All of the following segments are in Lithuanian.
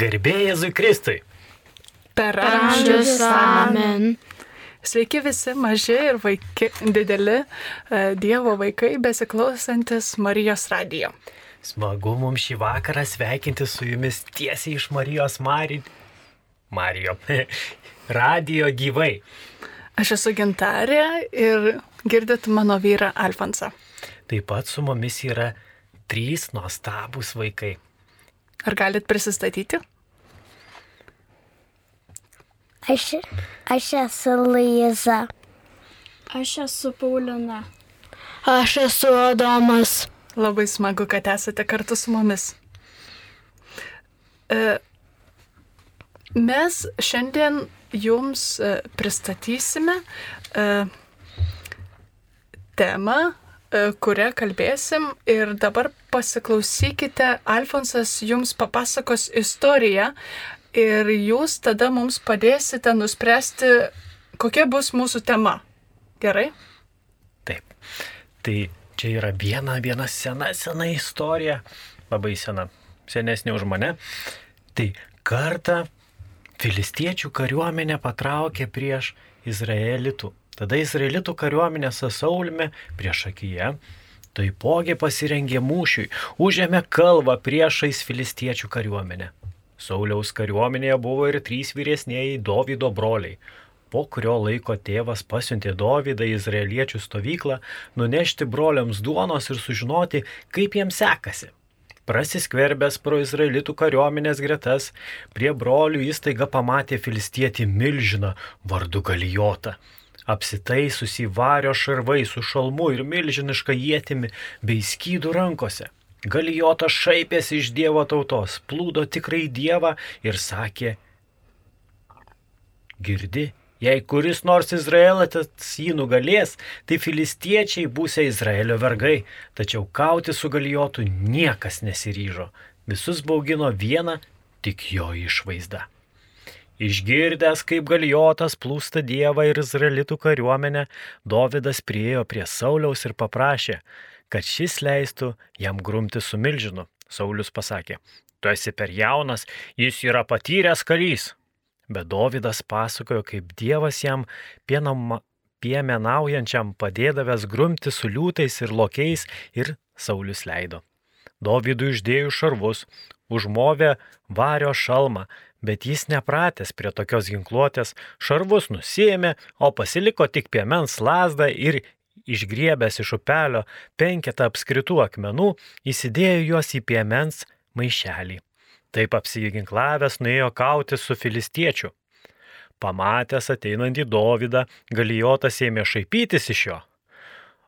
Garbėjai Jėzui Kristui. Per amžius amen. Sveiki visi maži ir vaiki, dideli e, Dievo vaikai besiklausantis Marijos radijo. Smagu mums šį vakarą sveikinti su jumis tiesiai iš Marijos Mari... Marijo. Radio gyvai. Aš esu gintarė ir girdit mano vyrą Alfonsą. Taip pat su mumis yra trys nuostabūs vaikai. Ar galit prisistatyti? Aš, aš esu Luiza. Aš esu Paulina. Aš esu Adomas. Labai smagu, kad esate kartu su mumis. E, Mes šiandien jums e, pristatysime e, temą, kurią kalbėsim ir dabar pasiklausykite, Alfonsas jums papasakos istoriją ir jūs tada mums padėsite nuspręsti, kokia bus mūsų tema. Gerai? Taip. Tai čia yra viena, viena sena, sena istorija, labai sena, senesnė už mane. Tai kartą filistiečių kariuomenė patraukė prieš izraelitų. Tada izraelitų kariuomenė su Saulimi prieš akiją taipogi pasirengė mūšiui, užėmė kalvą priešais filistiečių kariuomenę. Sauliaus kariuomenėje buvo ir trys vyresnėjai Dovydo broliai. Po kurio laiko tėvas pasiuntė Dovydą į izraeliečių stovyklą nunešti broliams duonos ir sužinoti, kaip jiems sekasi. Prasiskverbęs pro izraelitų kariuomenės gretas, prie brolių įstaiga pamatė filistietį milžiną vardu Galijotą. Apsitaisusi vario šarvai su šalmu ir milžiniška jėtimi bei skydų rankose. Galijotas šaipėsi iš Dievo tautos, plūdo tikrai Dievą ir sakė, girdi, Jei kuris nors Izraelitas jį nugalės, tai filistiečiai būsia Izraelio vergai, tačiau kauti su galijotu niekas nesiryžo. Visus baugino viena tik jo išvaizda. Išgirdęs, kaip galijotas plūsta Dievą ir Izraelitų kariuomenę, Dovydas priejo prie Sauliaus ir paprašė, kad šis leistų jam grumti su milžinu. Saulius pasakė, tu esi per jaunas, jis yra patyręs karys, Bet Dovydas pasakojo, kaip Dievas jam pienama, piemenaujančiam padėdavęs grumti su liūtais ir lokiais ir Saulis leido. Dovydų išdėjų šarvus, užmovė vario šalmą, bet jis nepratęs prie tokios ginkluotės, šarvus nusėmė, o pasiliko tik piemens lasdą ir išgriebęs iš upelio penketą apskritų akmenų, įsidėjo juos į piemens maišelį. Taip apsiginklavęs nuėjo kauti su filistiečiu. Pamatęs ateinantį Dovydą, galijotas ėmė šaipytis iš jo.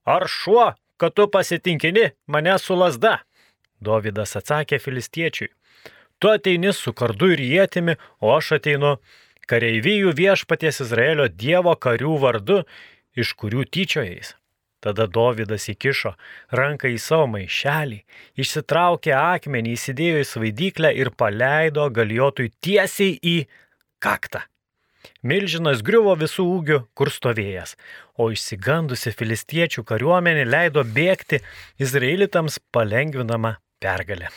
Ar šuo, kad tu pasitinkini mane su lasda? Dovydas atsakė filistiečiui. Tu ateini su kardu ir jėtimi, o aš ateinu kareivijų viešpaties Izraelio Dievo karių vardu, iš kurių tyčiojais. Tada Dovydas įkišo ranką į savo maišelį, išsitraukė akmenį, įsidėjo į svaidyklę ir paleido galiotui tiesiai į kaktą. Milžinas griuvo visų ūgių, kur stovėjęs, o išsigandusi filistiečių kariuomenė leido bėgti izraelitams palengvinama pergalė.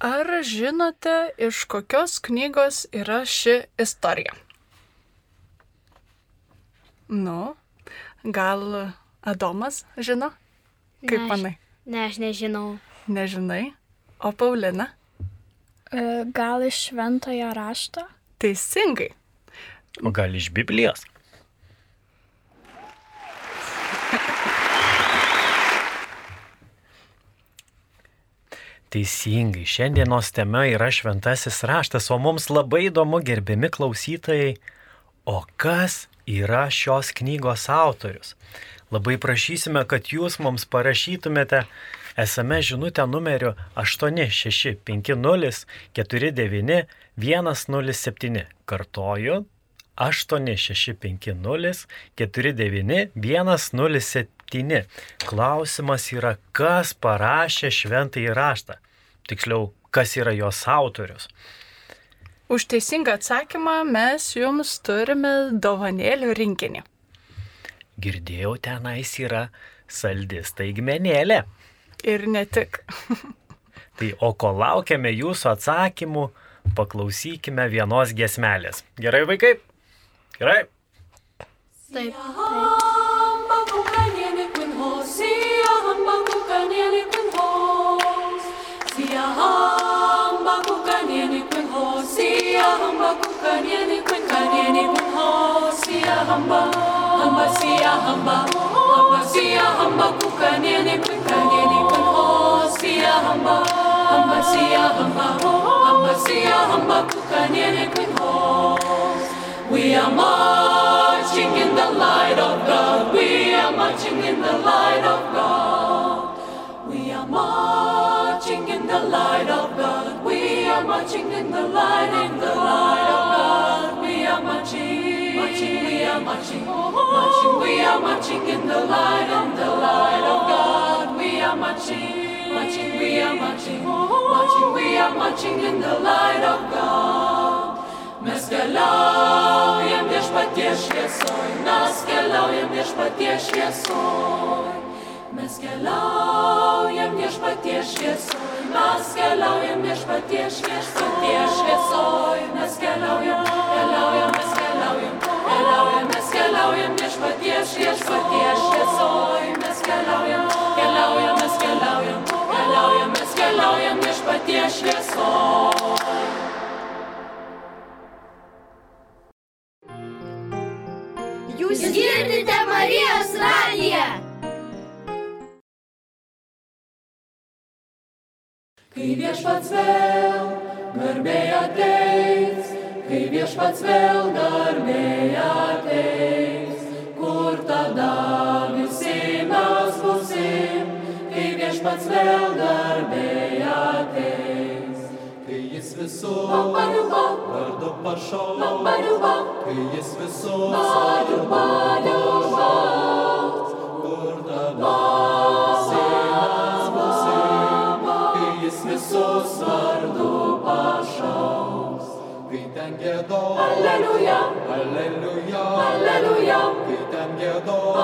Ar žinote, iš kokios knygos yra ši istorija? Nu, Gal Adomas žino? Kaip Ne, manai? Ne, aš nežinau. Nežinai. O Paulina? E, Gal iš šventojo rašto? Teisingai. O gal iš Biblijos? Teisingai, šiandienos tema yra šventasis raštas, o mums labai įdomu, gerbiami klausytojai, o kas yra šios knygos autorius. Labai prašysime, kad jūs mums parašytumėte SMS žinutę numeriu 8650 49 107. Kartoju 8650 49 107. Klausimas yra, kas parašė šventąjį raštą. Tiksliau, kas yra jos autorius. Už teisingą atsakymą mes jums turime dovanėlių rinkinį. Girdėjau, tenais yra saldi staigmenėlė. Ir ne tik. Tai o kol laukiame jūsų atsakymų, paklausykime vienos gesmelės. Gerai, vaikai? Gerai? Taip. Hamba We are marching in the light of God. We are marching in the light of God. We are marching light of God. We are marching in the light, in the light of God. We are marching, marching, we are marching, marching, we are marching in the light, in the light of God. We are marching, marching, we are marching, marching, we are marching in the light of God. Mes keliaujam viešpaties šviesoj, mes keliaujam viešpaties šviesoj. Mes keliaujam viešpaties šviesoj, mes keliaujam viešpaties šviesoj, šviesoj. Mes keliaujam, keliaujam, mes keliaujam, keliaujam, mes keliaujam viešpaties šviesoj, šviesoj. Mes keliaujam, keliaujam, mes keliaujam, keliaujam, mes keliaujam viešpaties šviesoj. Jūs girdite Marijos radiją. Kai viešpats vėl garbėja teis, kai viešpats vėl garbėja teis, kur tada visi mes būsim, kai viešpats vėl garbėja teis. Kai jis visur vardu pašau, kai jis visur vardu pašau. Gėdos, Alleluja, aleluja, alleluja, kai ten gėdos,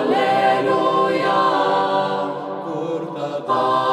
alleluja, kur tada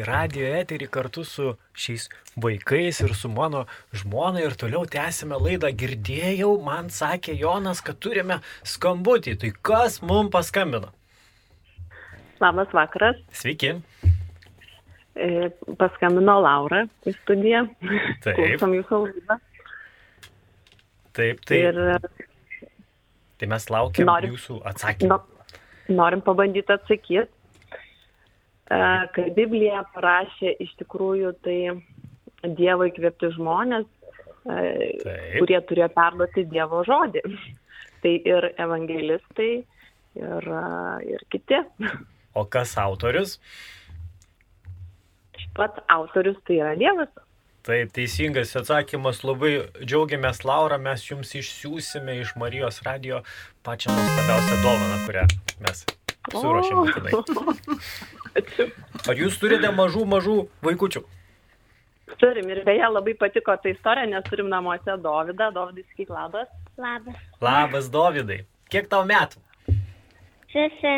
į radio eterį kartu su šiais vaikais ir su mano žmona ir toliau tęsime laidą. Girdėjau, man sakė Jonas, kad turime skambutį. Tai kas mums paskambino? Labas vakaras. Sveiki. E, Paskambino Laura į studiją. Taip. Klausom jūsų laidą. Taip, tai, Ir tai mes laukiam Noriu- jūsų atsakymų. no, norim pabandyti atsakyti. Kai Biblija parašė iš tikrųjų tai Dievo įkvėpti žmonės, e, Taip. kurie turėjo perduoti Dievo žodį. Tai ir evangelistai, ir, e, ir kiti. O kas autorius? Pats autorius tai yra Dievas. Taip, teisingas atsakymas. Labai džiaugiamės, Laura, mes jums išsiųsime iš Marijos radio pačią nuostabiausią dovaną, kurią mes suruošėme tenai. Ar jūs turite mažų, mažų vaikučių? Turim ir beje labai patiko ta istorija, nes turim namuose Dovydą, Dovydai sakyk labas. Labas. Labas, Dovydai. Kiek tau metų? Šeši.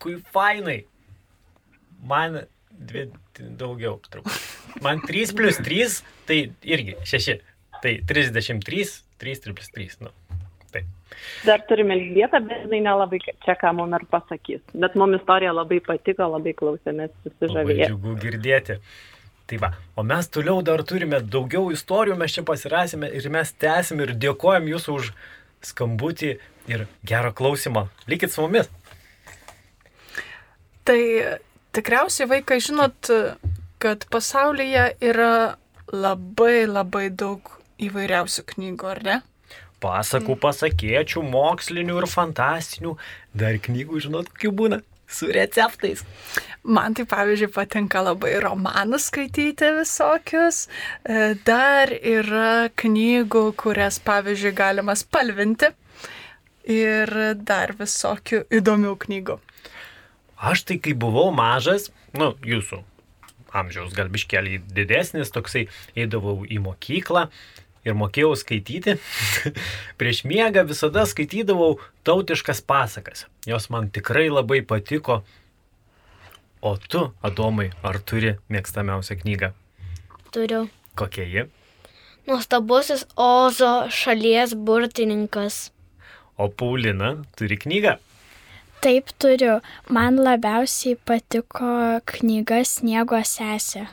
Kui fainai. Man dvi daugiau truputį. Man 3 plus 3, tai irgi 6. Tai 33, 3 plus 3. Nu. Taip. Dar turime Elžbietą, bet jinai nelabai čia ką mum ir pasakys. Bet mum istorija labai patiko, labai klausėmės, susižavėjome. džiugu girdėti. Tai va, o mes toliau dar turime daugiau istorijų, mes čia pasirasime ir mes tęsim ir dėkojam jūsų už skambutį ir gerą klausimą. Likit su mumis. Tai tikriausiai vaikai žinot, kad pasaulyje yra labai labai daug įvairiausių knygų, ar ne? Pasakų, pasakėčių, mokslinių ir fantastinių. Dar knygų, žinot, kokių būna. Su receptais. Man tai pavyzdžiui patinka labai romanus skaityti visokius. E, Dar yra knygų, kurias pavyzdžiui galima spalvinti. Ir dar visokių įdomių knygų. Aš tai kai buvau mažas, nu, jūsų amžiaus gal biškelį didesnis, toksai eidavau į mokyklą ir mokėjau skaityti. Prieš miegą visada skaitydavau tautiškas pasakas. Jos man tikrai labai patiko. O tu, Adomai, ar turi mėgstamiausią knygą? Turiu. Kokia ji? Nuostabusis Ozo šalies burtininkas. O Paulina turi knygą? Taip turiu. Man labiausiai patiko knyga Sniego sesė.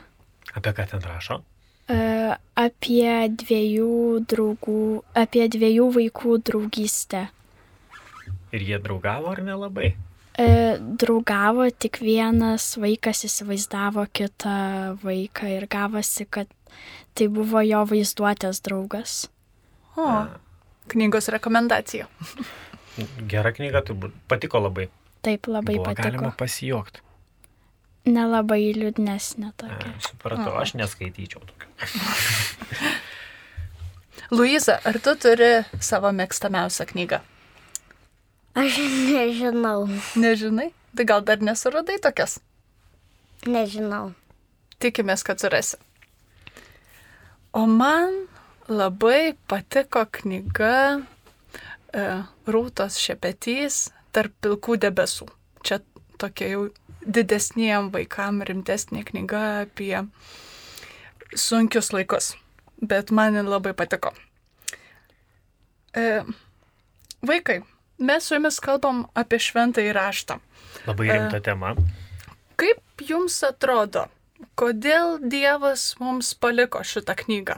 Apie ką ten rašo? E, Apie dviejų draugų, apie dviejų vaikų draugystę. Ir jie draugavo ar nelabai? E, Draugavo tik vienas vaikas įsivaizdavo kitą vaiką ir gavosi, kad tai buvo jo vaizduotės draugas. O, knygos rekomendacija. Gera knyga, turbūt patiko labai. Taip labai Buvo patiko. galima pasijuokti. Nelabai liūdnesnė tokia. Supratau, aš neskaityčiau tokio. Luiza, ar tu turi savo mėgstamiausią knygą? Aš nežinau. Nežinai? Tai gal dar nesuradai tokias? Nežinau. Tikimės, kad surasi. O man labai patiko knyga e, Rūtos šepetys tarp pilkų debesų. Čia tokia jau didesniem vaikam rimtesnė knyga apie sunkius laikus. Bet man labai patiko. E, vaikai, mes su jumis kalbam apie šventą įraštą. Labai rimta tema. Kaip jums atrodo, kodėl Dievas mums paliko šitą knygą?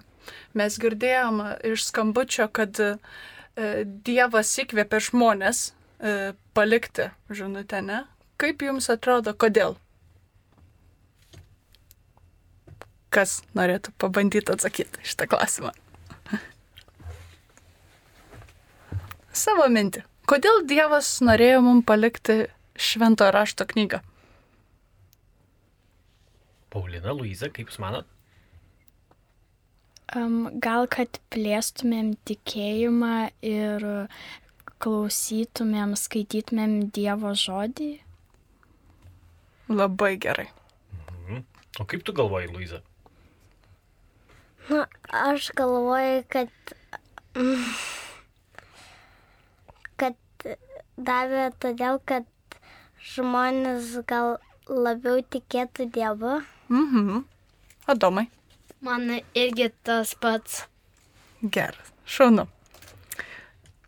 Mes girdėjom iš skambučio, kad e, Dievas įkvėpė žmonės e, palikti žinutę, ne? Kaip jums atrodo, kodėl? Kas norėtų pabandyti atsakyti šitą klausimą? Savo mintį. Kodėl Dievas norėjo mums palikti švento rašto knygą? Paulina, Luiza, kaip jūs manot? Um, gal kad plėstumėm tikėjimą ir klausytumėm, skaitytumėm Dievo žodį? Labai gerai. Mhm. O kaip tu galvoji, Luiza? Na, aš galvoju, kad. kad davė todėl, kad žmonės gal labiau tikėtų Dievu. Mhm. Adomai. Man irgi tas pats. Geras. Šaunu.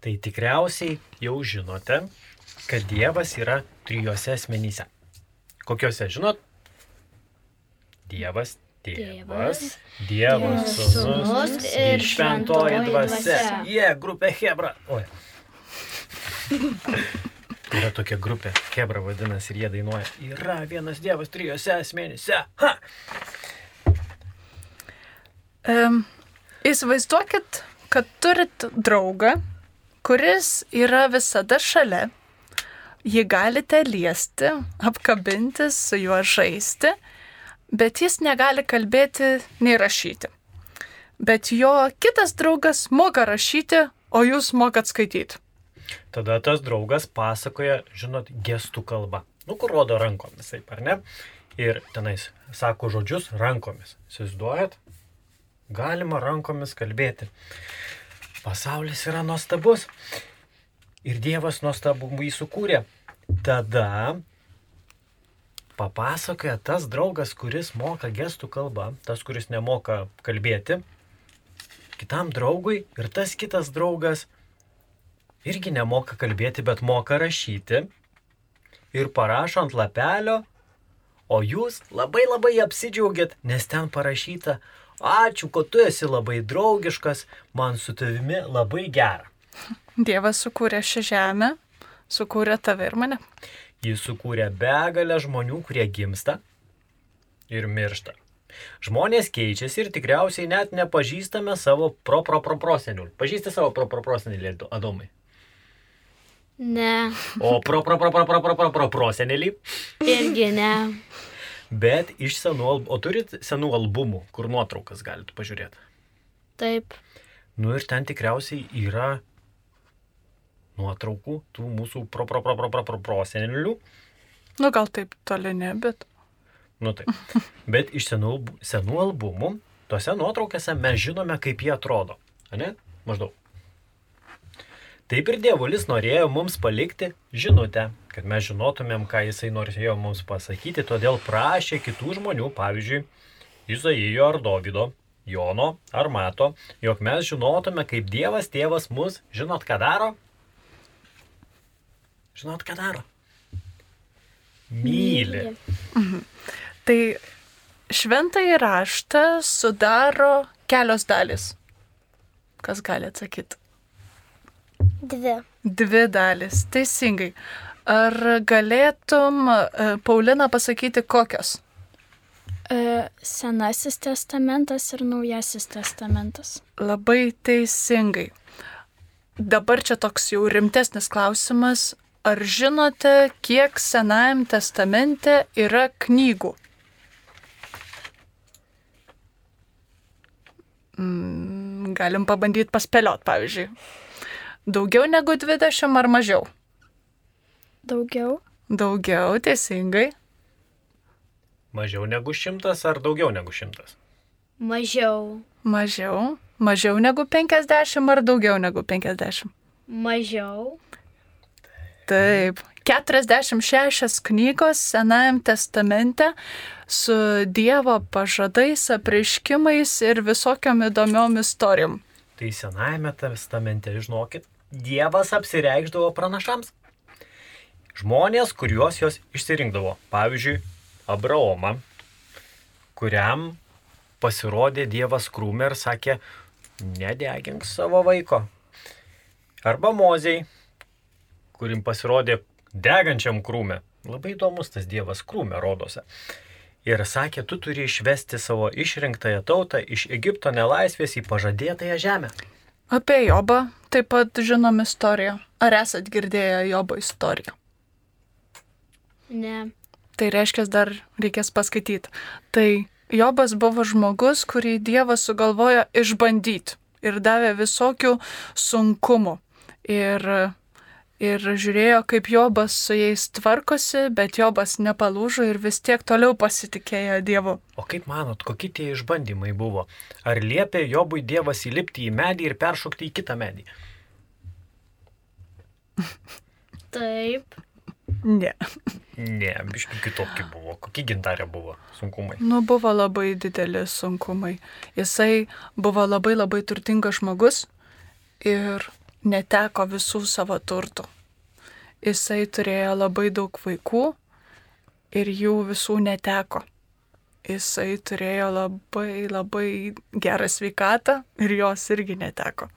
Tai tikriausiai jau žinote, kad Dievas yra trijose asmenyse. Kokiuose žinot? Dievas, tėvas, Dievas, Dievas sūnus ir šventoji dvasia. Jie, grupė Hebra. Oi. Yra tokia grupė, Hebra vadinasi, ir jie dainuoja. Yra vienas Dievas trijose asmenyse. Ha! Um, įsivaizduokit, kad turit draugą, kuris yra visada šalia. Jį galite liesti, apkabinti, su juo žaisti, bet jis negali kalbėti nei rašyti. Bet jo kitas draugas moka rašyti, o jūs mokat skaityti. Tada tas draugas pasakoja, žinot, gestų kalbą. Nu, kur rodo rankomis, taip ar ne? Ir tenais sako žodžius rankomis. Įsivaizduojat? Galima rankomis kalbėti. Pasaulis yra nuostabus. Ir Dievas nuostabu jį sukūrė. Tada papasakoja tas draugas, kuris moka gestų kalbą, tas, kuris nemoka kalbėti, kitam draugui ir tas kitas draugas irgi nemoka kalbėti, bet moka rašyti ir parašo ant lapelio, O jūs labai labai apsidžiaugiat, nes ten parašyta, ačiū, kad tu esi labai draugiškas, man su tavimi labai gera. Dievas sukūrė šią žemę, sukūrė tave ir mane. Jis sukūrė begalę žmonių, kurie gimsta ir miršta. Žmonės keičiasi ir tikriausiai net nepažįstame savo pro-pro-pro-prosenilių. Pažįsti savo pro-pro-prosenelį, Adomai? Ne. O pro-pro-pro-pro-pro-pro-prosenelį? Irgi ne. Bet iš senų albumų. O turit senų albumų, kur nuotraukas galite pažiūrėti? Taip. Nu ir ten tikriausiai yra nuotraukų tų mūsų pro-pro-pro-pro-pro-prosenelių. Nu gal taip toli ne, bet Nu taip. Bet iš senų, senų albumų, tose nuotraukose mes žinome, kaip jie atrodo. Ne? Maždaug. Taip ir dievulis norėjo mums palikti žinutę, kad mes žinotumėm, ką jisai norėjo mums pasakyti, todėl prašė kitų žmonių, pavyzdžiui, Izaijo ar Dovido, Jono ar Mato, jog mes žinotume, kaip Dievas tėvas mus, žinot, ką daro? Žinot, ką daro? Myli. tai šventąjį raštą sudaro kelios dalis. Kas gali atsakyti? Dvi. Dvi dalis, teisingai. Ar galėtum, e, Paulina, pasakyti kokios? E, Senasis testamentas ir Naujasis testamentas. Labai teisingai. Dabar čia toks jau rimtesnis klausimas. Ar žinote, kiek Senajam testamente yra knygų? Mm, galim pabandyti paspėliot, pavyzdžiui. Daugiau negu 20 ar mažiau? Daugiau. Daugiau, teisingai. Mažiau negu šimtas ar daugiau negu šimtas? Mažiau. Mažiau. Mažiau negu 50 ar daugiau negu 50? Mažiau. Taip. 46 knygos Senajam testamente su Dievo pažadais, apreiškimais ir visokiam įdomiom istorijom. Tai Senajame testamente, žinokit, Dievas apsireikždavo pranašams. Žmonės, kuriuos jos išsirinkdavo. Pavyzdžiui, Abraomą, kuriam pasirodė Dievas krūmė ir sakė, nedegink savo vaiko. Arba Mozei, kurim pasirodė degančiam krūmė. Labai įdomus tas Dievas krūmė rodosi. Ir sakė, tu turi išvesti savo išrinktąją tautą iš Egipto nelaisvės į pažadėtąją žemę. Apie Jobą taip pat žinom istoriją. Ar esat girdėję Jobo istoriją? Ne. Tai reiškia, dar reikės paskaityti. Tai Jobas buvo žmogus, kurį Dievas sugalvojo išbandyti ir davė visokių sunkumų. Ir, ir žiūrėjo, kaip Jobas su jais tvarkosi, bet Jobas nepalūžo ir vis tiek toliau pasitikėjo Dievu. O kaip manot, kokie tie išbandymai buvo? Ar liepė Jobui Dievas įlipti į medį ir peršokti į kitą medį? Taip. Ne. Ne, biškai kitokie buvo. Kokie gintarė buvo sunkumai? Nu, buvo labai dideli sunkumai. Jisai buvo labai labai turtingas žmogus ir neteko visų savo turtų. Jisai turėjo labai daug vaikų ir jų visų neteko. Jisai turėjo labai labai gerą sveikatą ir jos irgi neteko.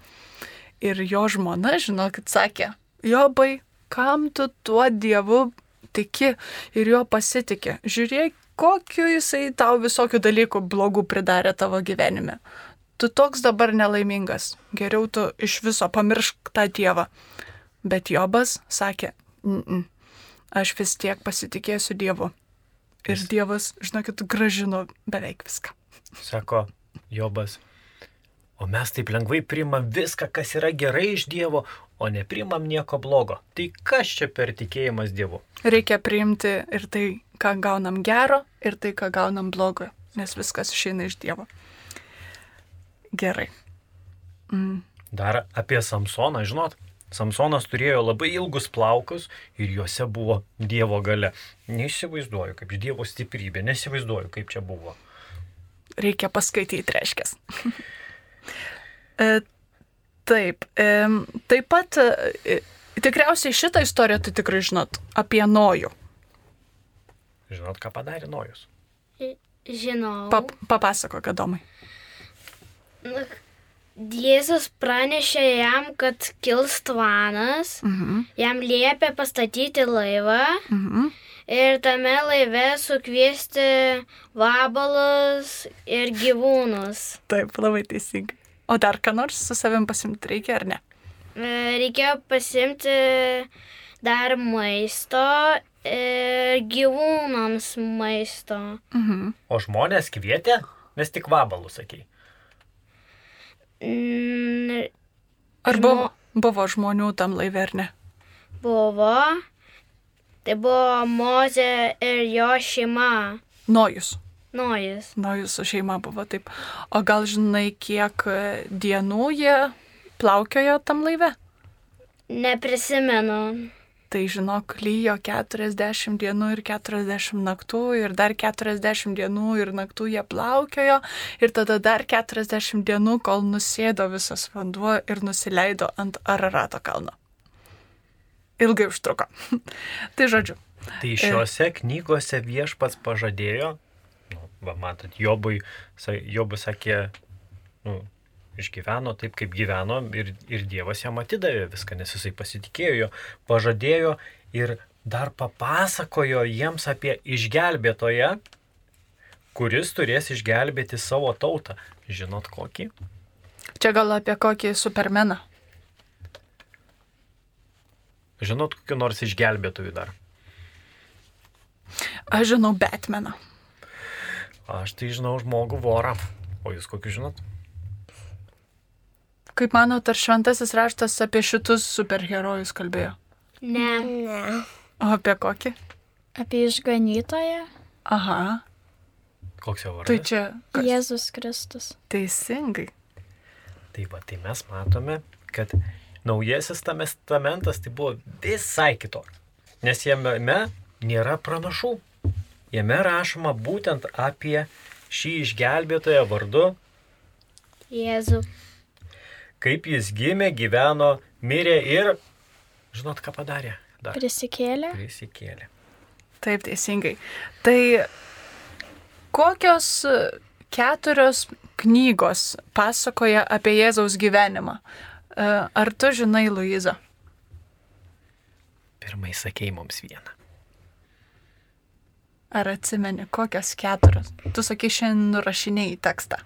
Ir jo žmona, žinokit, sakė, Jobai, kam tu tuo dievu tiki ir jo pasitikė? Žiūrėk, kokiu jisai tau visokių dalykų blogų pridarė tavo gyvenime. Tu toks dabar nelaimingas. Geriau tu iš viso pamiršk tą dievą. Bet Jobas sakė, N -n, aš vis tiek pasitikėsiu Dievu. Ir Dievas, žinokit, gražino beveik viską. Sako Jobas. O mes taip lengvai priimam viską, kas yra gerai iš Dievo, o neprimam nieko blogo. Tai kas čia per tikėjimas Dievu? Reikia priimti ir tai, ką gaunam gero, ir tai, ką gaunam blogo, nes viskas išeina iš Dievo. Gerai. Mm. Dar apie Samsoną, žinot, Samsonas turėjo labai ilgus plaukus ir juose buvo Dievo gale. Neįsivaizduoju, kaip Dievo stiprybė, nesivaizduoju, kaip čia buvo. Reikia paskaityti, reiškia. e, taip. E, taip pat, e, tikriausiai šitą istoriją tai tikrai žinot apie Nojų. Žinot, ką padarė Nojus? Žinau. Pap, papasakok, Adomai. Na, Jėzus pranešė jam, kad kils tvanas, Mhm. jam liepė pastatyti laivą Mhm. ir tame laive sukviesti vabalus ir gyvūnus. Taip, labai teisingai. O dar ką nors su savim pasimti reikia ar ne? E, Reikėjo pasimti dar maisto ir gyvūnams maisto. Mhm. O žmonės kvietė, nes tik vabalų sakei. Mm, Ar buvo, buvo žmonių tam laive ar ne? Buvo. Tai buvo Moze ir jo šeima. Nojus. Nojus. Nojus su šeima buvo taip. O gal žinai, kiek dienų jie plaukiojo tam laive? Neprisimenu. Tai žinok, lyjo 40 dienų ir 40 naktų ir dar 40 dienų ir naktų jie plaukiojo ir tada dar 40 dienų, kol nusėdo visas vanduo ir nusileido ant Ararato kalno. Ilgai užtruko. tai žodžiu, Tai šiuose knygose viešpats pažadėjo, nu, va matot, Jobui, Jobus sakė, nu, išgyveno taip, kaip gyveno ir, ir Dievas jam atidavė viską, nes jisai pasitikėjo, jo, pažadėjo ir dar papasakojo jiems apie išgelbėtoją, kuris turės išgelbėti savo tautą. Žinot kokį? čia gal apie kokį supermeną. Žinot kokiu nors išgelbėtojų dar? Aš žinau Batmaną. Aš tai žinau žmogų vorą. O jūs kokiu žinot? Kaip manot, ar šventasis raštas apie šitus superherojus kalbėjo? Ne. Ne. O apie kokį? Apie išganytoją Aha, Koks jo vardas? tai čia kas? Jėzus Kristus. teisingai. Tai va, tai mes matome, kad naujasis testamentas tai buvo visai kitoks. Nes jame nėra pranašų. Jame rašoma būtent apie šį išgelbėtoją vardu, Jėzu. Kaip jis gimė, gyveno, mirė ir, žinot, ką padarė? Dar Prisikėlė. prisikėlė. Taip, teisingai. Tai kokios e, keturios knygos pasakoja apie Jėzaus gyvenimą? E, Ar tu žinai, Luiza? Pirmai sakei mums vieną. Ar atsimeni, kokios keturios? Tu sakai, šiandien nurašinėjai tekstą.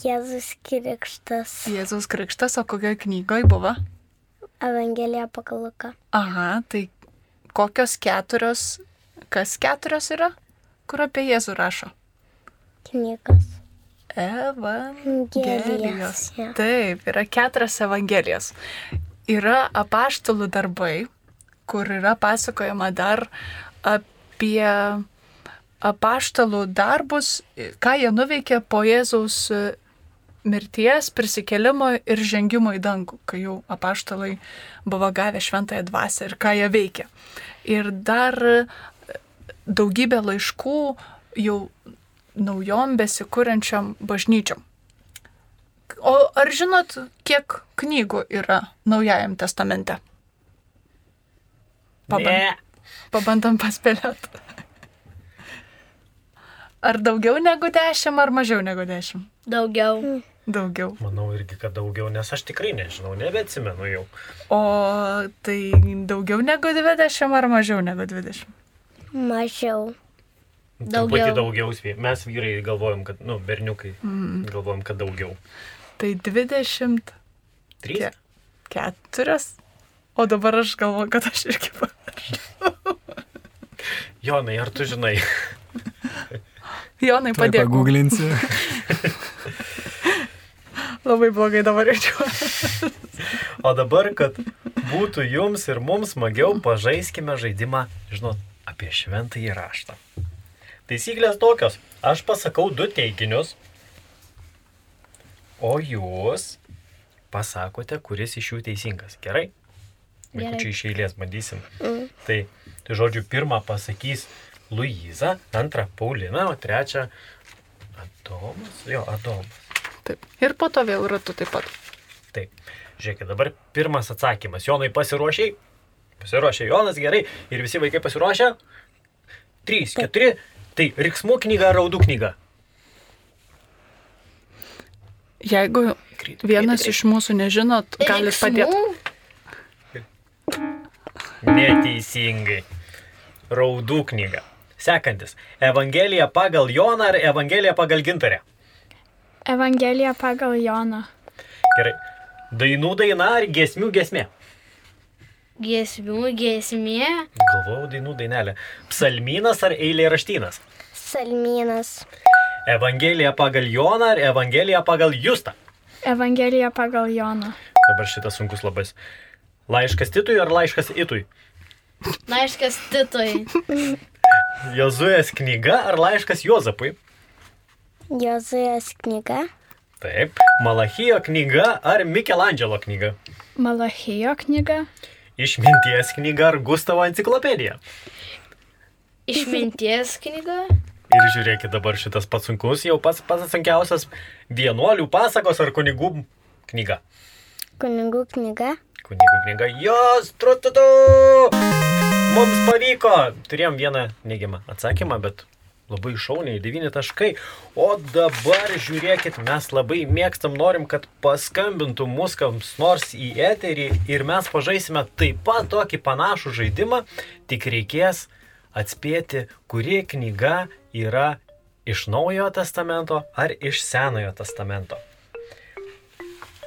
Jėzus Krikštas. Jėzaus krikštas, o kokioje knygoje buvo? Evangelija pagal Luką. Aha, tai kokios keturios, kas keturios yra, kur apie Jėzų rašo? Knygos. Evangelijos. Jo. Taip, yra keturios Evangelijos. Yra apaštalų darbai, kur yra pasakojama dar apie apaštalų darbus, ką jie nuveikė po Jėzaus mirties, prisikėlimo ir žengimo į dangų, kai jau apaštalai buvo gavę šventąją dvasę ir ką jie veikė. Ir dar e, daugybė laiškų jau naujom besikūrenčiam bažnyčiom. O ar žinot, kiek knygų yra Naujajam testamente? Ne. Pabandom paspėlioti. Ar daugiau negu dešimt, ar mažiau negu dešimt? Daugiau. Daugiau. Manau irgi, kad daugiau, nes aš tikrai nežinau, nebeatsimenu jau. O tai daugiau negu 20 ar mažiau negu 20? Mažiau. Truputį Daugiau. daugiau. svie- Mes vyrai galvojam, kad, nu, berniukai, Mm. galvojam, kad daugiau. Tai 24. Trys? O dabar aš galvoju, kad aš irgi pamiršau. Jonai, ar tu žinai? Jonai, padėk. paguglinsiu. Labai blogai dabar jaučiuosi. O dabar, kad būtų jums ir mums smagiau, pažaiskime žaidimą, žinot, apie šventąjį raštą. Taisyklės tokios. Aš pasakau du teiginius, o jūs pasakote, kuris iš jų teisingas. Gerai? Gerai. Vaikučiai iš eilės bandysim. Tai, tai žodžiu, pirmą pasakys Luiza, antrą Paulina, o trečią Adomas. Jo, Adomas. Taip. Ir po to vėl ratu taip pat. Taip. Žiūrėkit, dabar pirmas atsakymas. Jonai pasiruošiai? Pasiruošė Jonas gerai ir visi vaikai pasiruošę. 3, 4. Tai riksmų knyga, raudų knyga. Jeigu vienas iš mūsų nežinot, galit padėti. Neteisingai. Raudų knyga. Sekantis. Evangelija pagal Joną ar Evangelija pagal Gintarę? Evangelija pagal Joną. Gerai. Dainų daina ar giesmių giesmė? Giesmių giesmė. Galvojau dainų dainelė. Psalmynas ar eilė raštynas? Salminas. Evangelija pagal Joną ar Evangelija pagal Justą? Evangelija pagal Joną. Dabar šitas sunkus labai. Laiškas Titui ar laiškas Itui? Laiškas Titui. Jozuės knyga ar laiškas Juozapui? Jozuės knyga. Taip. Malachijo knyga ar Mikelandželo knyga? Malachijo knyga. Išminties knyga ar Gustavo enciklopedija? Išminties knyga. Ir žiūrėkit dabar šitas pats sunkus, jau pats pats sunkiausias vienuolių pasakos ar kunigų knyga. Kunigų knyga. Kunigų knyga. Jos, trututu! Mums pavyko. Turėjom vieną neigiamą atsakymą, bet labai šauniai, 9 taškai. O dabar žiūrėkit, mes labai mėgstam, norim, kad paskambintų mus kams nors į eterį ir mes pažaisime taip pat tokį panašų žaidimą, tik reikės atspėti, kuri knyga yra iš Naujojo testamento ar iš Senojo testamento.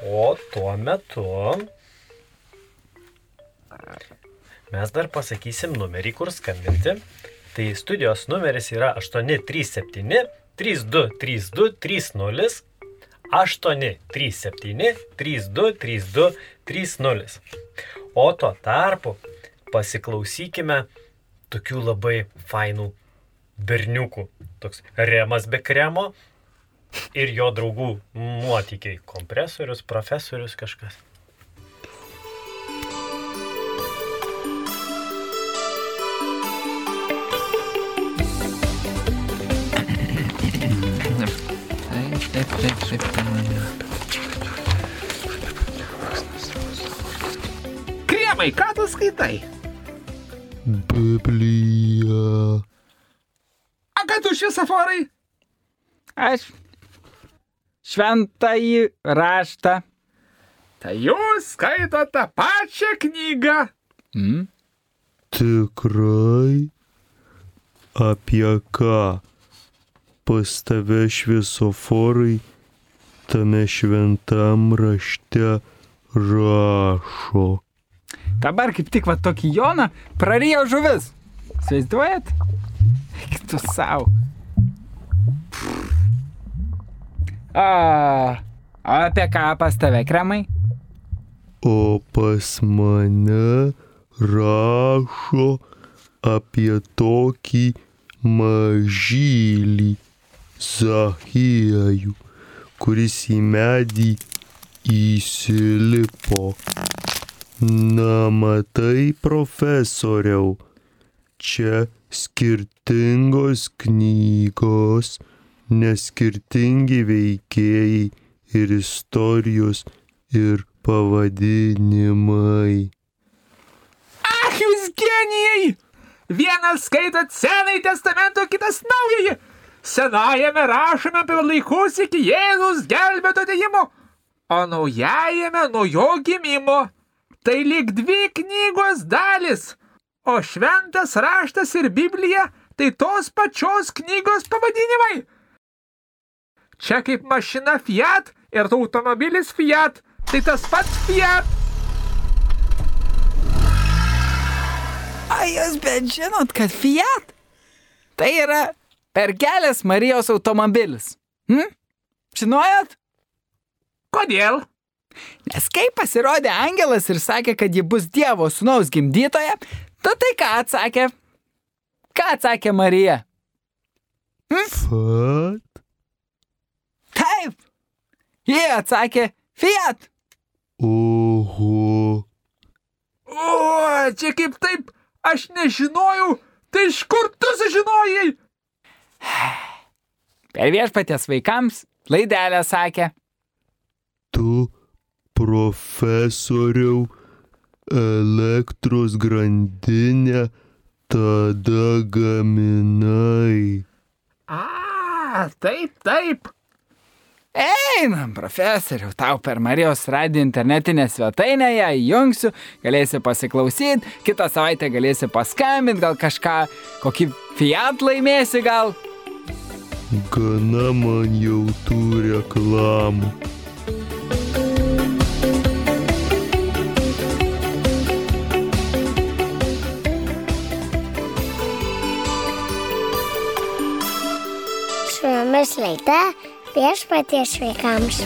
O tuo metu mes dar pasakysim numerį, kur skambinti. Tai studijos numeris yra 837 3232 30 837 3232 30. O tuo tarpu pasiklausykime tokių labai fainų berniukų. Toks remas be kremo ir jo draugų nuotykiai. Kompresorius, profesorius kažkas. Taip, taip, taip, taip, taip. Kremai, ką tu skaitai? Biblija. A ką tu šviesaforai? Aš šventąjį raštą. Tai jūs skaito tą pačią knygą. Mm? Tikrai? Apie ką? Pas tave šviesoforai tame šventam rašte rašo. Dabar kaip tik va tokį Joną prarijo žuvis. Sveizduojat? Tu savo. A, apie ką pas tave kremai? O pas mane rašo apie tokį mažylį Zahiejų, kuris į medį įsilipo. Na, matai, profesoriau, čia skirtingos knygos, neskirtingi veikėjai ir istorijos ir pavadinimai. Ach, jūs genijai! Vienas skaitot Senąjį testamentą, kitas Naująjį. Senajame rašome apie laikus iki Jėzus gelbėto atėjimo, o naujajame nuo jo gimimo. Tai lyg dvi knygos dalis, o šventas raštas ir Biblija tai tos pačios knygos pavadinimai. Čia kaip mašina Fiat ir automobilis Fiat, tai tas pats Fiat. Ai, jūs bet žinot, kad Fiat tai yra perkelės Marijos automobilis. Hm? Žinojot? Kodėl? Nes kai pasirodė angelas ir sakė, kad ji bus Dievo sūnaus gimdytoja, tu tai ką atsakė? Ką atsakė Marija? Fat? Taip. Jie atsakė Fiat. Oho. O, čia kaip taip, aš nežinojau, tai iš kur tu sužinojai? Per viešpaties vaikams laidelę sakė. Tu, profesoriau, elektros grandinę tada gaminai? A, taip, taip. Einam, profesoriau, tau per Marijos radiją internetinę svetainę ją įjungsiu, galėsi pasiklausyti, kitą savaitę galėsi paskambinti, gal kažką, kokį Fiat laimėsi gal. Gana man jau tų reklamų. Su jumis laida viešpaties vaikams.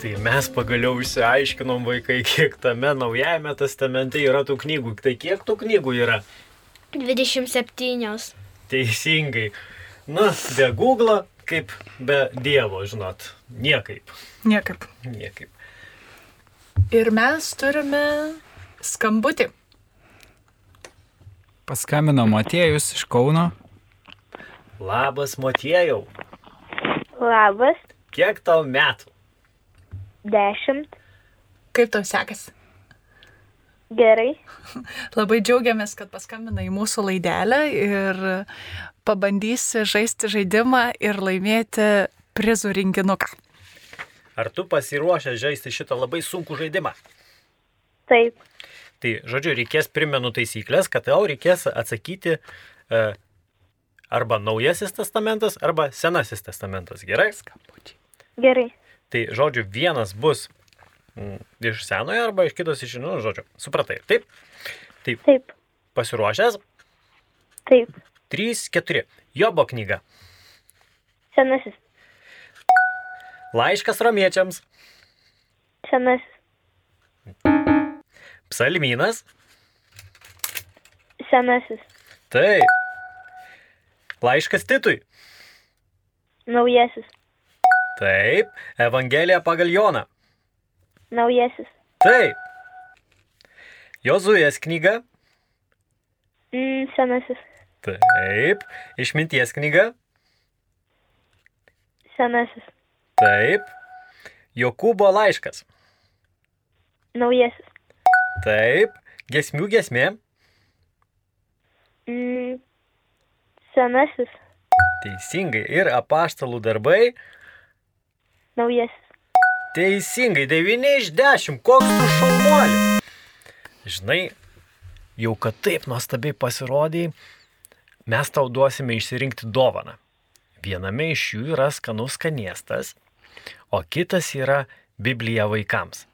Tai mes pagaliau išsiaiškinom vaikai, kiek tame naujajame testamente yra tų knygų. Tai kiek tų knygų yra? 27. Teisingai. Na, be Google, kaip be Dievo, žinot. Niekaip. Niekaip. Niekaip. Ir mes turime skambutį. Paskambino Motiejus iš Kauno. Labas, motiejau. Labas, Kiek tau metų? dešimt, Kaip tau sekasi? Gerai. Labai džiaugiamės, kad paskambina į mūsų laidelę ir pabandysi žaisti žaidimą ir laimėti prizų rinkinuką. Ar tu pasiruošęs žaisti šitą labai sunkų žaidimą? Taip, Tai, žodžiu, reikės primenu taisyklės, kad tau reikės atsakyti e, arba Naujasis testamentas, arba Senasis testamentas. Gerai? gerai. Tai, žodžiu, vienas bus iš senojo arba iš kitos iš, nu, žodžiu, supratai. Taip? Taip. Taip. Pasiruošęs? Taip. 3, 4. Jobo knyga. Senasis, Laiškas romiečiams. senasis, Psalmynas. senasis, Taip. Laiškas Titui. naujasis, Taip. Evangelija pagal Joną. Naujasis, Taip. Jozuės knyga. mm, senasis, Taip. Išminties knyga. senasis, Taip. Jokūbo laiškas. naujasis, Taip. Gesmių gesmė. mm, senasis, Teisingai. Ir apaštalų darbai. naujasis, Teisingai. 9 iš 10. Koks tu šaunuolis. Žinai, jau kad taip nuostabiai pasirodėjai, mes tau duosime išsirinkti dovaną. Viename iš jų yra skanus skanėstas, o kitas yra Biblija vaikams.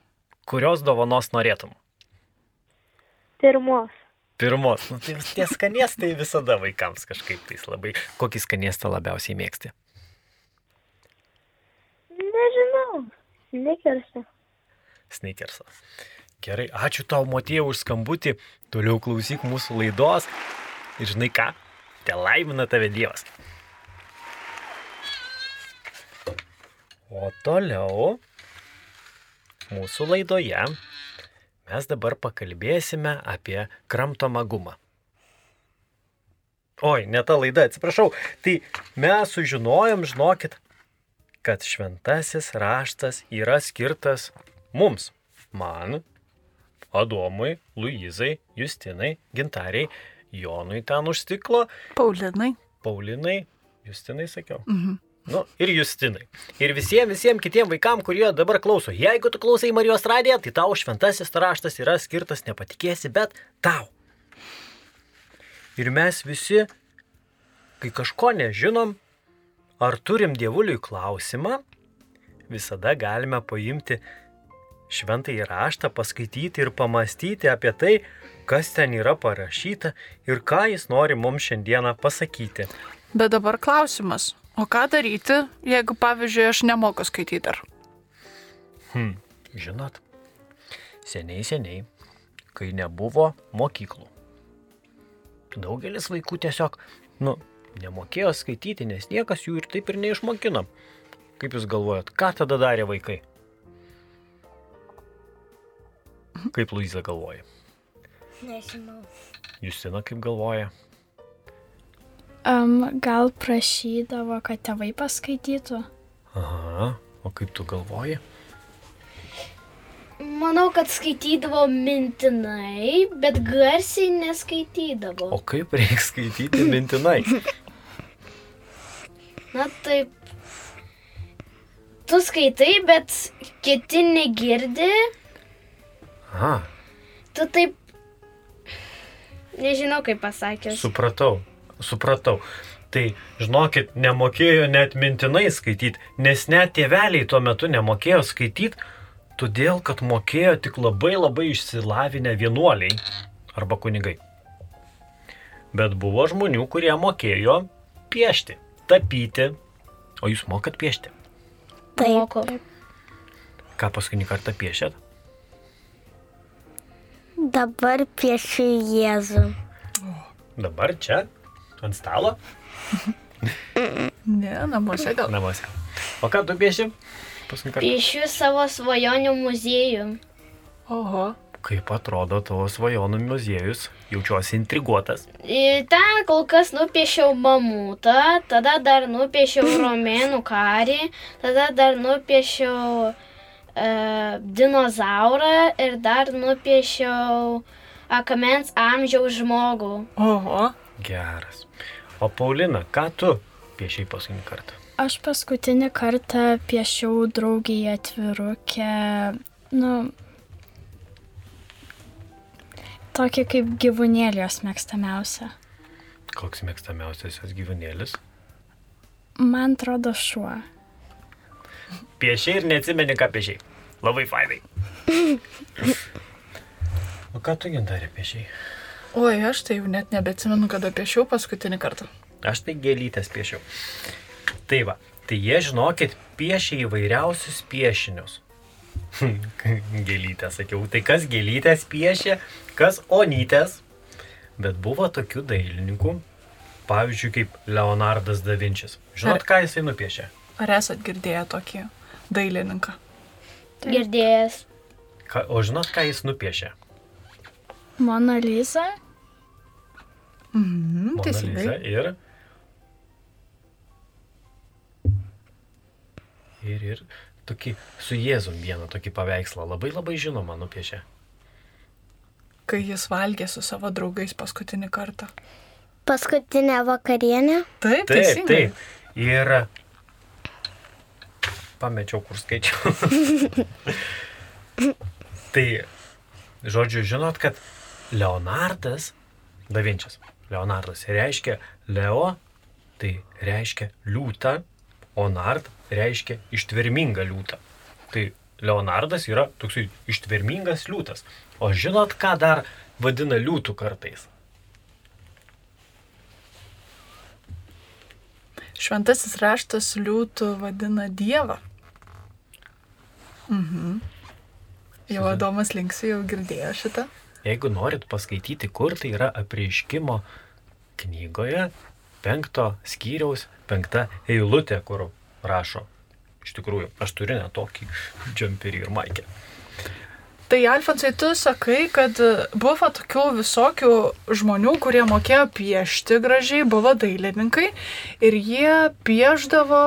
Kurios dovanos norėtum? pirmos, Pirmos. Nu, tai tie skanėstai visada vaikams kažkaip tais labai. Kokį skanėstą labiausiai mėgsti? Nežinau, nekersi. Sneakersą. Gerai, ačiū tau, Motėjau, už skambutį. Toliau klausyk mūsų laidos. Ir žinai ką? Te laimina tave Dievas. O toliau mūsų laidoje mes dabar pakalbėsime apie kramtomą gumą. Oi, ne ta laida, atsiprašau. Tai mes sužinojom, žinokit, kad šventasis raštas yra skirtas mums. Man, Adomui, Luizai, Justinai, Gintariai, Jonui ten už stiklo, Paulinai. Paulinai, Justinai sakiau. Mhm. Nu, ir Justinai. Ir visiems, visiems kitiems vaikams, kurie dabar klauso. Jeigu tu klausai Marijos radiją, tai tau šventasis raštas yra skirtas, nepatikėsi, bet tau. Ir mes visi, kai kažko nežinom, ar turim dievuliui klausimą, visada galime paimti šventąjį raštą, paskaityti ir pamastyti apie tai, kas ten yra parašyta ir ką jis nori mums šiandieną pasakyti. Bet dabar klausimas. O ką daryti, jeigu, pavyzdžiui, aš nemoku skaityti dar? Hmm, žinot, seniai seniai, kai nebuvo mokyklų. Daugelis vaikų tiesiog, nu, nemokėjo skaityti, nes niekas jų ir taip ir neišmokino. Kaip jūs galvojat, ką tada darė vaikai? Kaip Luiza galvoja? Nežinau. Justina kaip galvoja? Um, gal prašydavo, kad tėvai paskaitytų? Aha, o kaip tu galvoji? Manau, kad skaitydavo mintinai, bet garsiai neskaitydavo. O kaip reikia skaityti mintinai? Na taip. Tu skaitai, bet kiti negirdi. Aha, Tu taip. Nežinau, kaip pasakęs. supratau, supratau. Tai, žinokit, nemokėjo net mintinai skaityti, nes net tėveliai tuo metu nemokėjo skaityti, todėl kad mokėjo tik labai labai išsilavinę vienuoliai arba kunigai. Bet buvo žmonių, kurie mokėjo piešti, tapyti. O jūs mokat piešti? Taip. Ką paskutinį kartą piešėt? Dabar piešiu Jėzų. Dabar čia, ant stalo, Ne, namuose gal. namuose. O ką tu pieši? Paskutinį kartą. Piešiu savo svajonių muziejų. Oho. Kaip atrodo tavo svajonių muziejus? Jaučiuosi intriguotas. Ir ten kol kas nupiešiau mamutą, tada dar nupiešiau romėnų karį, tada dar nupiešiau e, dinozaurą ir dar nupiešiau akmens amžiaus žmogų. Oho. Geras. O Paulina, ką tu piešiai paskutinį kartą? Aš paskutinį kartą piešiau draugiai atvirukę, nu, tokį kaip gyvūnėlį jos mėgstamiausia. Koks mėgstamiausias jos gyvūnėlis? Man atrodo šuo. Piešiai ir neatsimeni, ką piešiai. Labai fainai. O ką tu gintarė piešiai? Oi, aš tai jau net nebeatsimenu, kada piešiau paskutinį kartą. Aš tai gėlytės piešiau. Tai va, tai jie žinokit, piešia įvairiausius piešinius. gėlytės, sakiau. Tai kas gėlytės piešia, kas onytės. Bet buvo tokių dailininkų, pavyzdžiui, kaip Leonardas da Vinčis. Žinot, ką jisai nupiešė? Ar esat girdėję tokį dailininką? Girdėjęs. Ką, o žinot, ką jis nupiešė? Mona Lisa? Mhm, Mona Lisa ir. Ir, ir tokį su Jėzum vieną tokį paveikslą labai labai žinomą nupiešė. Kai jis valgė su savo draugais paskutinį kartą. Paskutinė vakarienė. Taip, Taip, teisingai. taip. Ir pamečiau, kur skaičiau. tai, žodžiu, žinot, kad Leonardas, Da Vinčias, Leonardas reiškia Leo, tai reiškia liūtą, o Nard reiškia ištvermingą liūtą. Tai Leonardas yra toksai ištvermingas liūtas. O žinot, ką dar vadina liūtų kartais? Šventasis raštas liūtų vadina Dievą. Mhm. Jau Adomas Linksai jau girdėjo šitą. Jeigu norit paskaityti, kur tai yra apreiškimo knygoje, penkto skyriaus, penkta eilutė, kur rašo. Iš tikrųjų, aš turiu net tokį džemperį ir maikę. Tai Alfonsai, tu sakai, kad buvo tokių visokių žmonių, kurie mokėjo piešti gražiai, buvo dailininkai ir jie pieždavo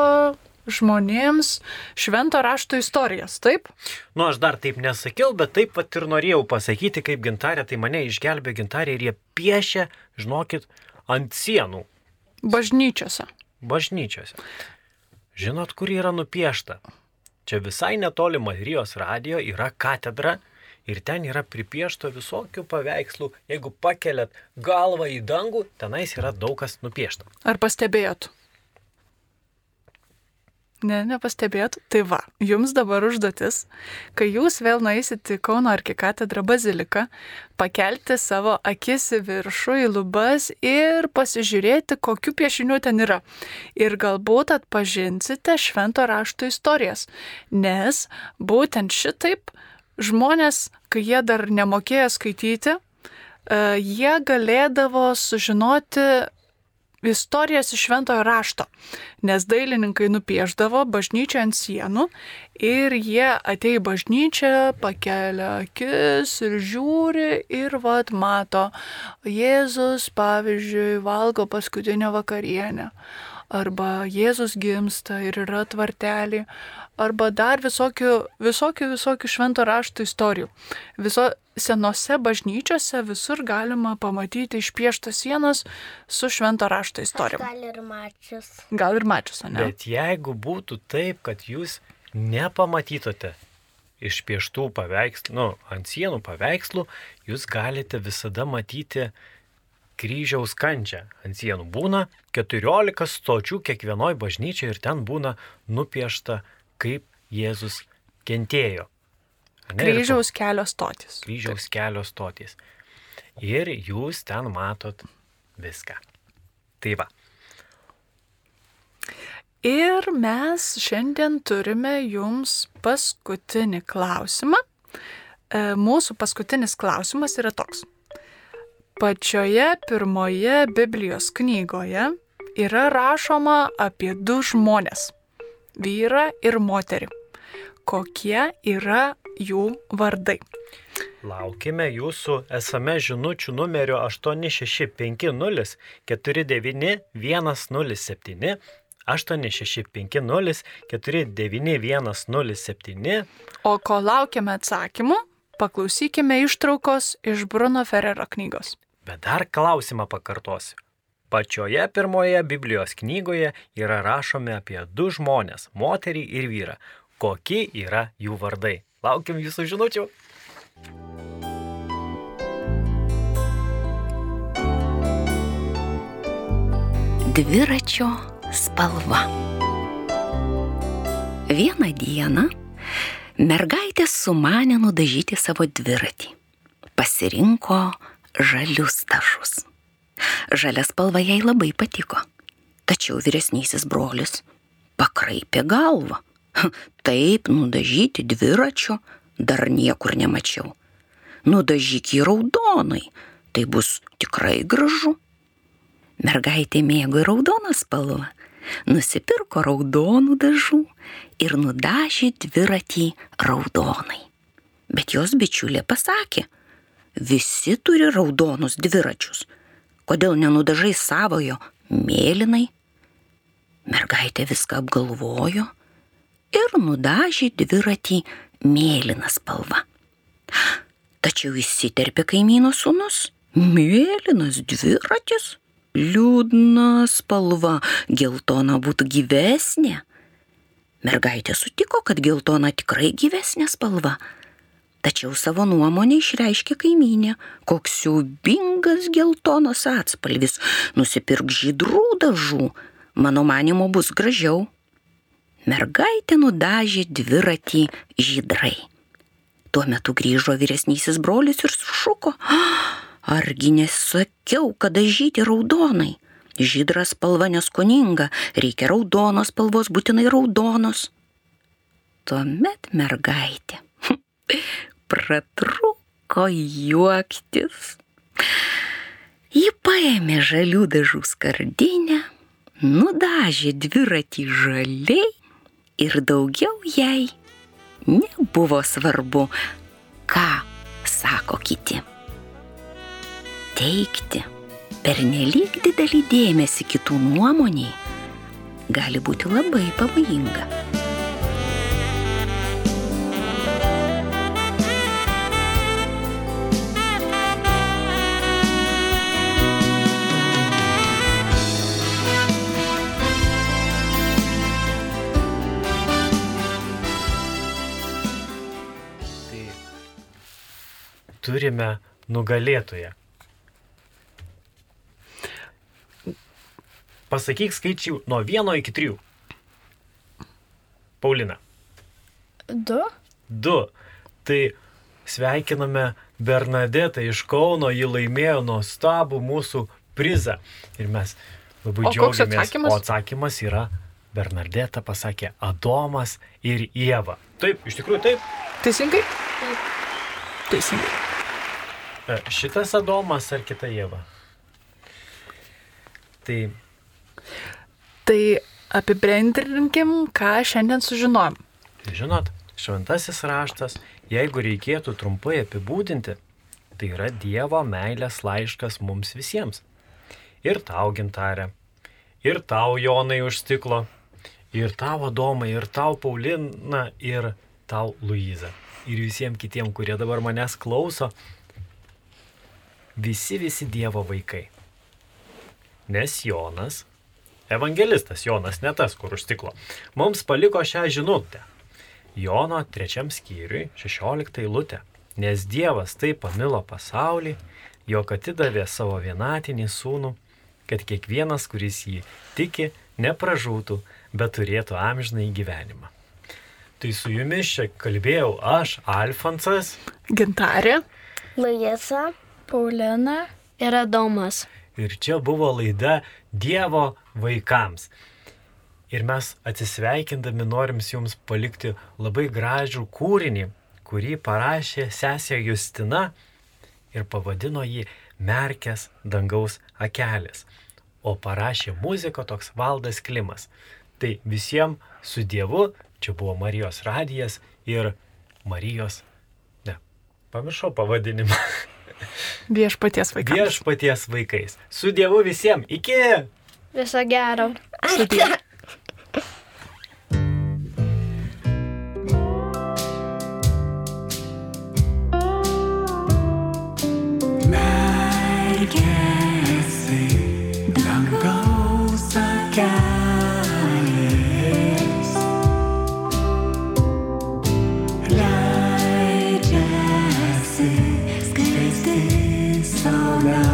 žmonėms švento rašto istorijas, taip? Nu, aš dar taip nesakiau, bet taip pat ir norėjau pasakyti, kaip gintarė, tai mane išgelbė gintarė ir jie piešia, žinokit, ant sienų. Bažnyčiose. Bažnyčiose. Žinot, kur yra nupiešta? Čia visai netoli Marijos radijo yra katedra ir ten yra pripiešta visokių paveikslų. Jeigu pakeliat galvą į dangų, tenais yra daug kas nupiešta. Ar pastebėjot? Ne, nepastebėjot. Tai va, jums dabar užduotis, kai jūs vėl nueisit į Kauno arkikatedrą baziliką, pakelti savo akis į viršų, į lubas ir pasižiūrėti, kokiu piešiniu ten yra. Ir galbūt atpažinsite švento rašto istorijas. Nes būtent šitaip žmonės, kai jie dar nemokėjo skaityti, e, jie galėdavo sužinoti istorijas iš šventojo rašto, nes dailininkai nupieždavo bažnyčią ant sienų ir jie ateina į bažnyčią, pakelia akis ir žiūri ir vad mato, Jėzus pavyzdžiui valgo paskutinę vakarienę. arba Jėzus gimsta ir yra tvartelį, arba dar visokių, visokių, visokių švento rašto istorijų. Viso senose bažnyčiose visur galima pamatyti išpieštas sienas su švento rašto istorijom. Gal ir mačius. Gal ir mačius, ne? Bet jeigu būtų taip, kad jūs nepamatytote iš pieštų paveikslų, nu, ant sienų paveikslų, jūs galite visada matyti kryžiaus kančią ant sienų. Būna 14 stočių kiekvienoje bažnyčioje ir ten būna nupiešta, kaip Jėzus kentėjo. Ir Kryžiaus kelio stotis. kryžiaus kelio stotys. Ir jūs ten matot viską. Tai va, Ir mes šiandien turime jums paskutinį klausimą. E, Mūsų paskutinis klausimas yra toks. Pačioje pirmoje Biblijos knygoje yra rašoma apie du žmonės - vyrą ir moterį. Kokie yra jų vardai? laukime jūsų esame žinučių numeriu 8650 49107 8650 49107 O kol laukiame atsakymų, paklausykime ištraukos iš Bruno Ferrero knygos. Bet dar klausimą pakartosiu. Pačioje pirmoje Biblijos knygoje yra rašomi apie du žmonės - moterį ir vyrą. Kokie yra jų vardai? Laukiam jūsų žinučių. Dviračio spalva. Vieną dieną mergaitė sumanė nudažyti savo dviratį. Pasirinko žalius tašus. Žalia spalva jai labai patiko. Tačiau vyresnysis brolis pakraipė galvą. Taip nudažyti dviračio dar niekur nemačiau. Nudažyk jį raudonai, tai bus tikrai gražu. Mergaitė mėgo raudoną spalvą, nusipirko raudonų dažų ir nudažė dviratį raudonai. Bet jos bičiulė pasakė, visi turi raudonus dviračius, kodėl nenudažai savojo mėlynai? Mergaitė viską apgalvojo ir nudažė dviratį mėlyną spalvą. Tačiau įsiterpė kaimyno sūnus. Mėlynas dviratis? Liūdna spalva, geltona būtų gyvesnė. Mergaitė sutiko, kad geltona tikrai gyvesnė spalva. Tačiau savo nuomonę išreiškė kaimynė, koks siaubingas geltonas atspalvis, nusipirk žydrų dažų, mano manimo bus gražiau. Mergaitė nudažė dviratį žydrai. Tuo metu grįžo vyresnysis brolis ir sušuko. Argi nesakiau, kad dažyti raudonai? Žydras spalva neskoninga, reikia raudonos spalvos, būtinai raudonos. Tuomet mergaitė pratruko juoktis. Ji paėmė žalių dažų skardinę, nudažė dviratį žaliai ir daugiau jai nebuvo svarbu, ką sako kiti. Teikti pernelyg didelį dėmesį kitų nuomoniai gali būti labai pavojinga. Turime nugalėtoją. Pasakyk skaičių nuo vieno iki trijų. Paulina. Du. Du. Tai sveikiname Bernadetą iš Kauno, ji laimėjo nuostabų mūsų prizą. Ir mes labai O džiaugiamės. atsakymas? O atsakymas yra Bernadeta pasakė Adomas ir Jėva. Taip, iš tikrųjų taip. Teisingai? Teisingai. E, Šitas Adomas ar kita Jėva? Tai Tai apibendrinkim, ką šiandien sužinojom. Tai žinot, šventasis raštas, jeigu reikėtų trumpai apibūdinti, tai yra Dievo meilės laiškas mums visiems. Ir tau, gintarė, Ir tau, Jonai, už stiklo. Ir tau, Adomai, ir tau, Paulina, ir tau, Luiza. Ir visiems kitiems, kurie dabar manęs klauso. Visi, visi Dievo vaikai. Nes Jonas, evangelistas Jonas, ne tas, kur už stiklo, mums paliko šią žinutę. Jono trečiam skyriui, 16 eilutė. Nes Dievas taip pamilo pasaulį, jog atidavė savo vienatinį sūnų, kad kiekvienas, kuris jį tiki, nepražūtų, bet turėtų amžinai gyvenimą. Tai su jumis čia kalbėjau aš, Alfonsas. Gintarė. Luisa. Paulina. Ir Adomas. Ir čia buvo laida Dievo vaikams. Ir mes atsisveikindami norim jums palikti labai gražų kūrinį, kurį parašė sesė Justina ir pavadino jį Merkės dangaus akelės. O parašė muziką toks valdas klimas. Tai visiems su Dievu, čia buvo Marijos radijas ir Marijos, ne, pamiršau pavadinimą. Viešpaties vaikams. Viešpaties vaikais. Su Dievu visiems. Iki. Viso gero. Sudie. Yeah.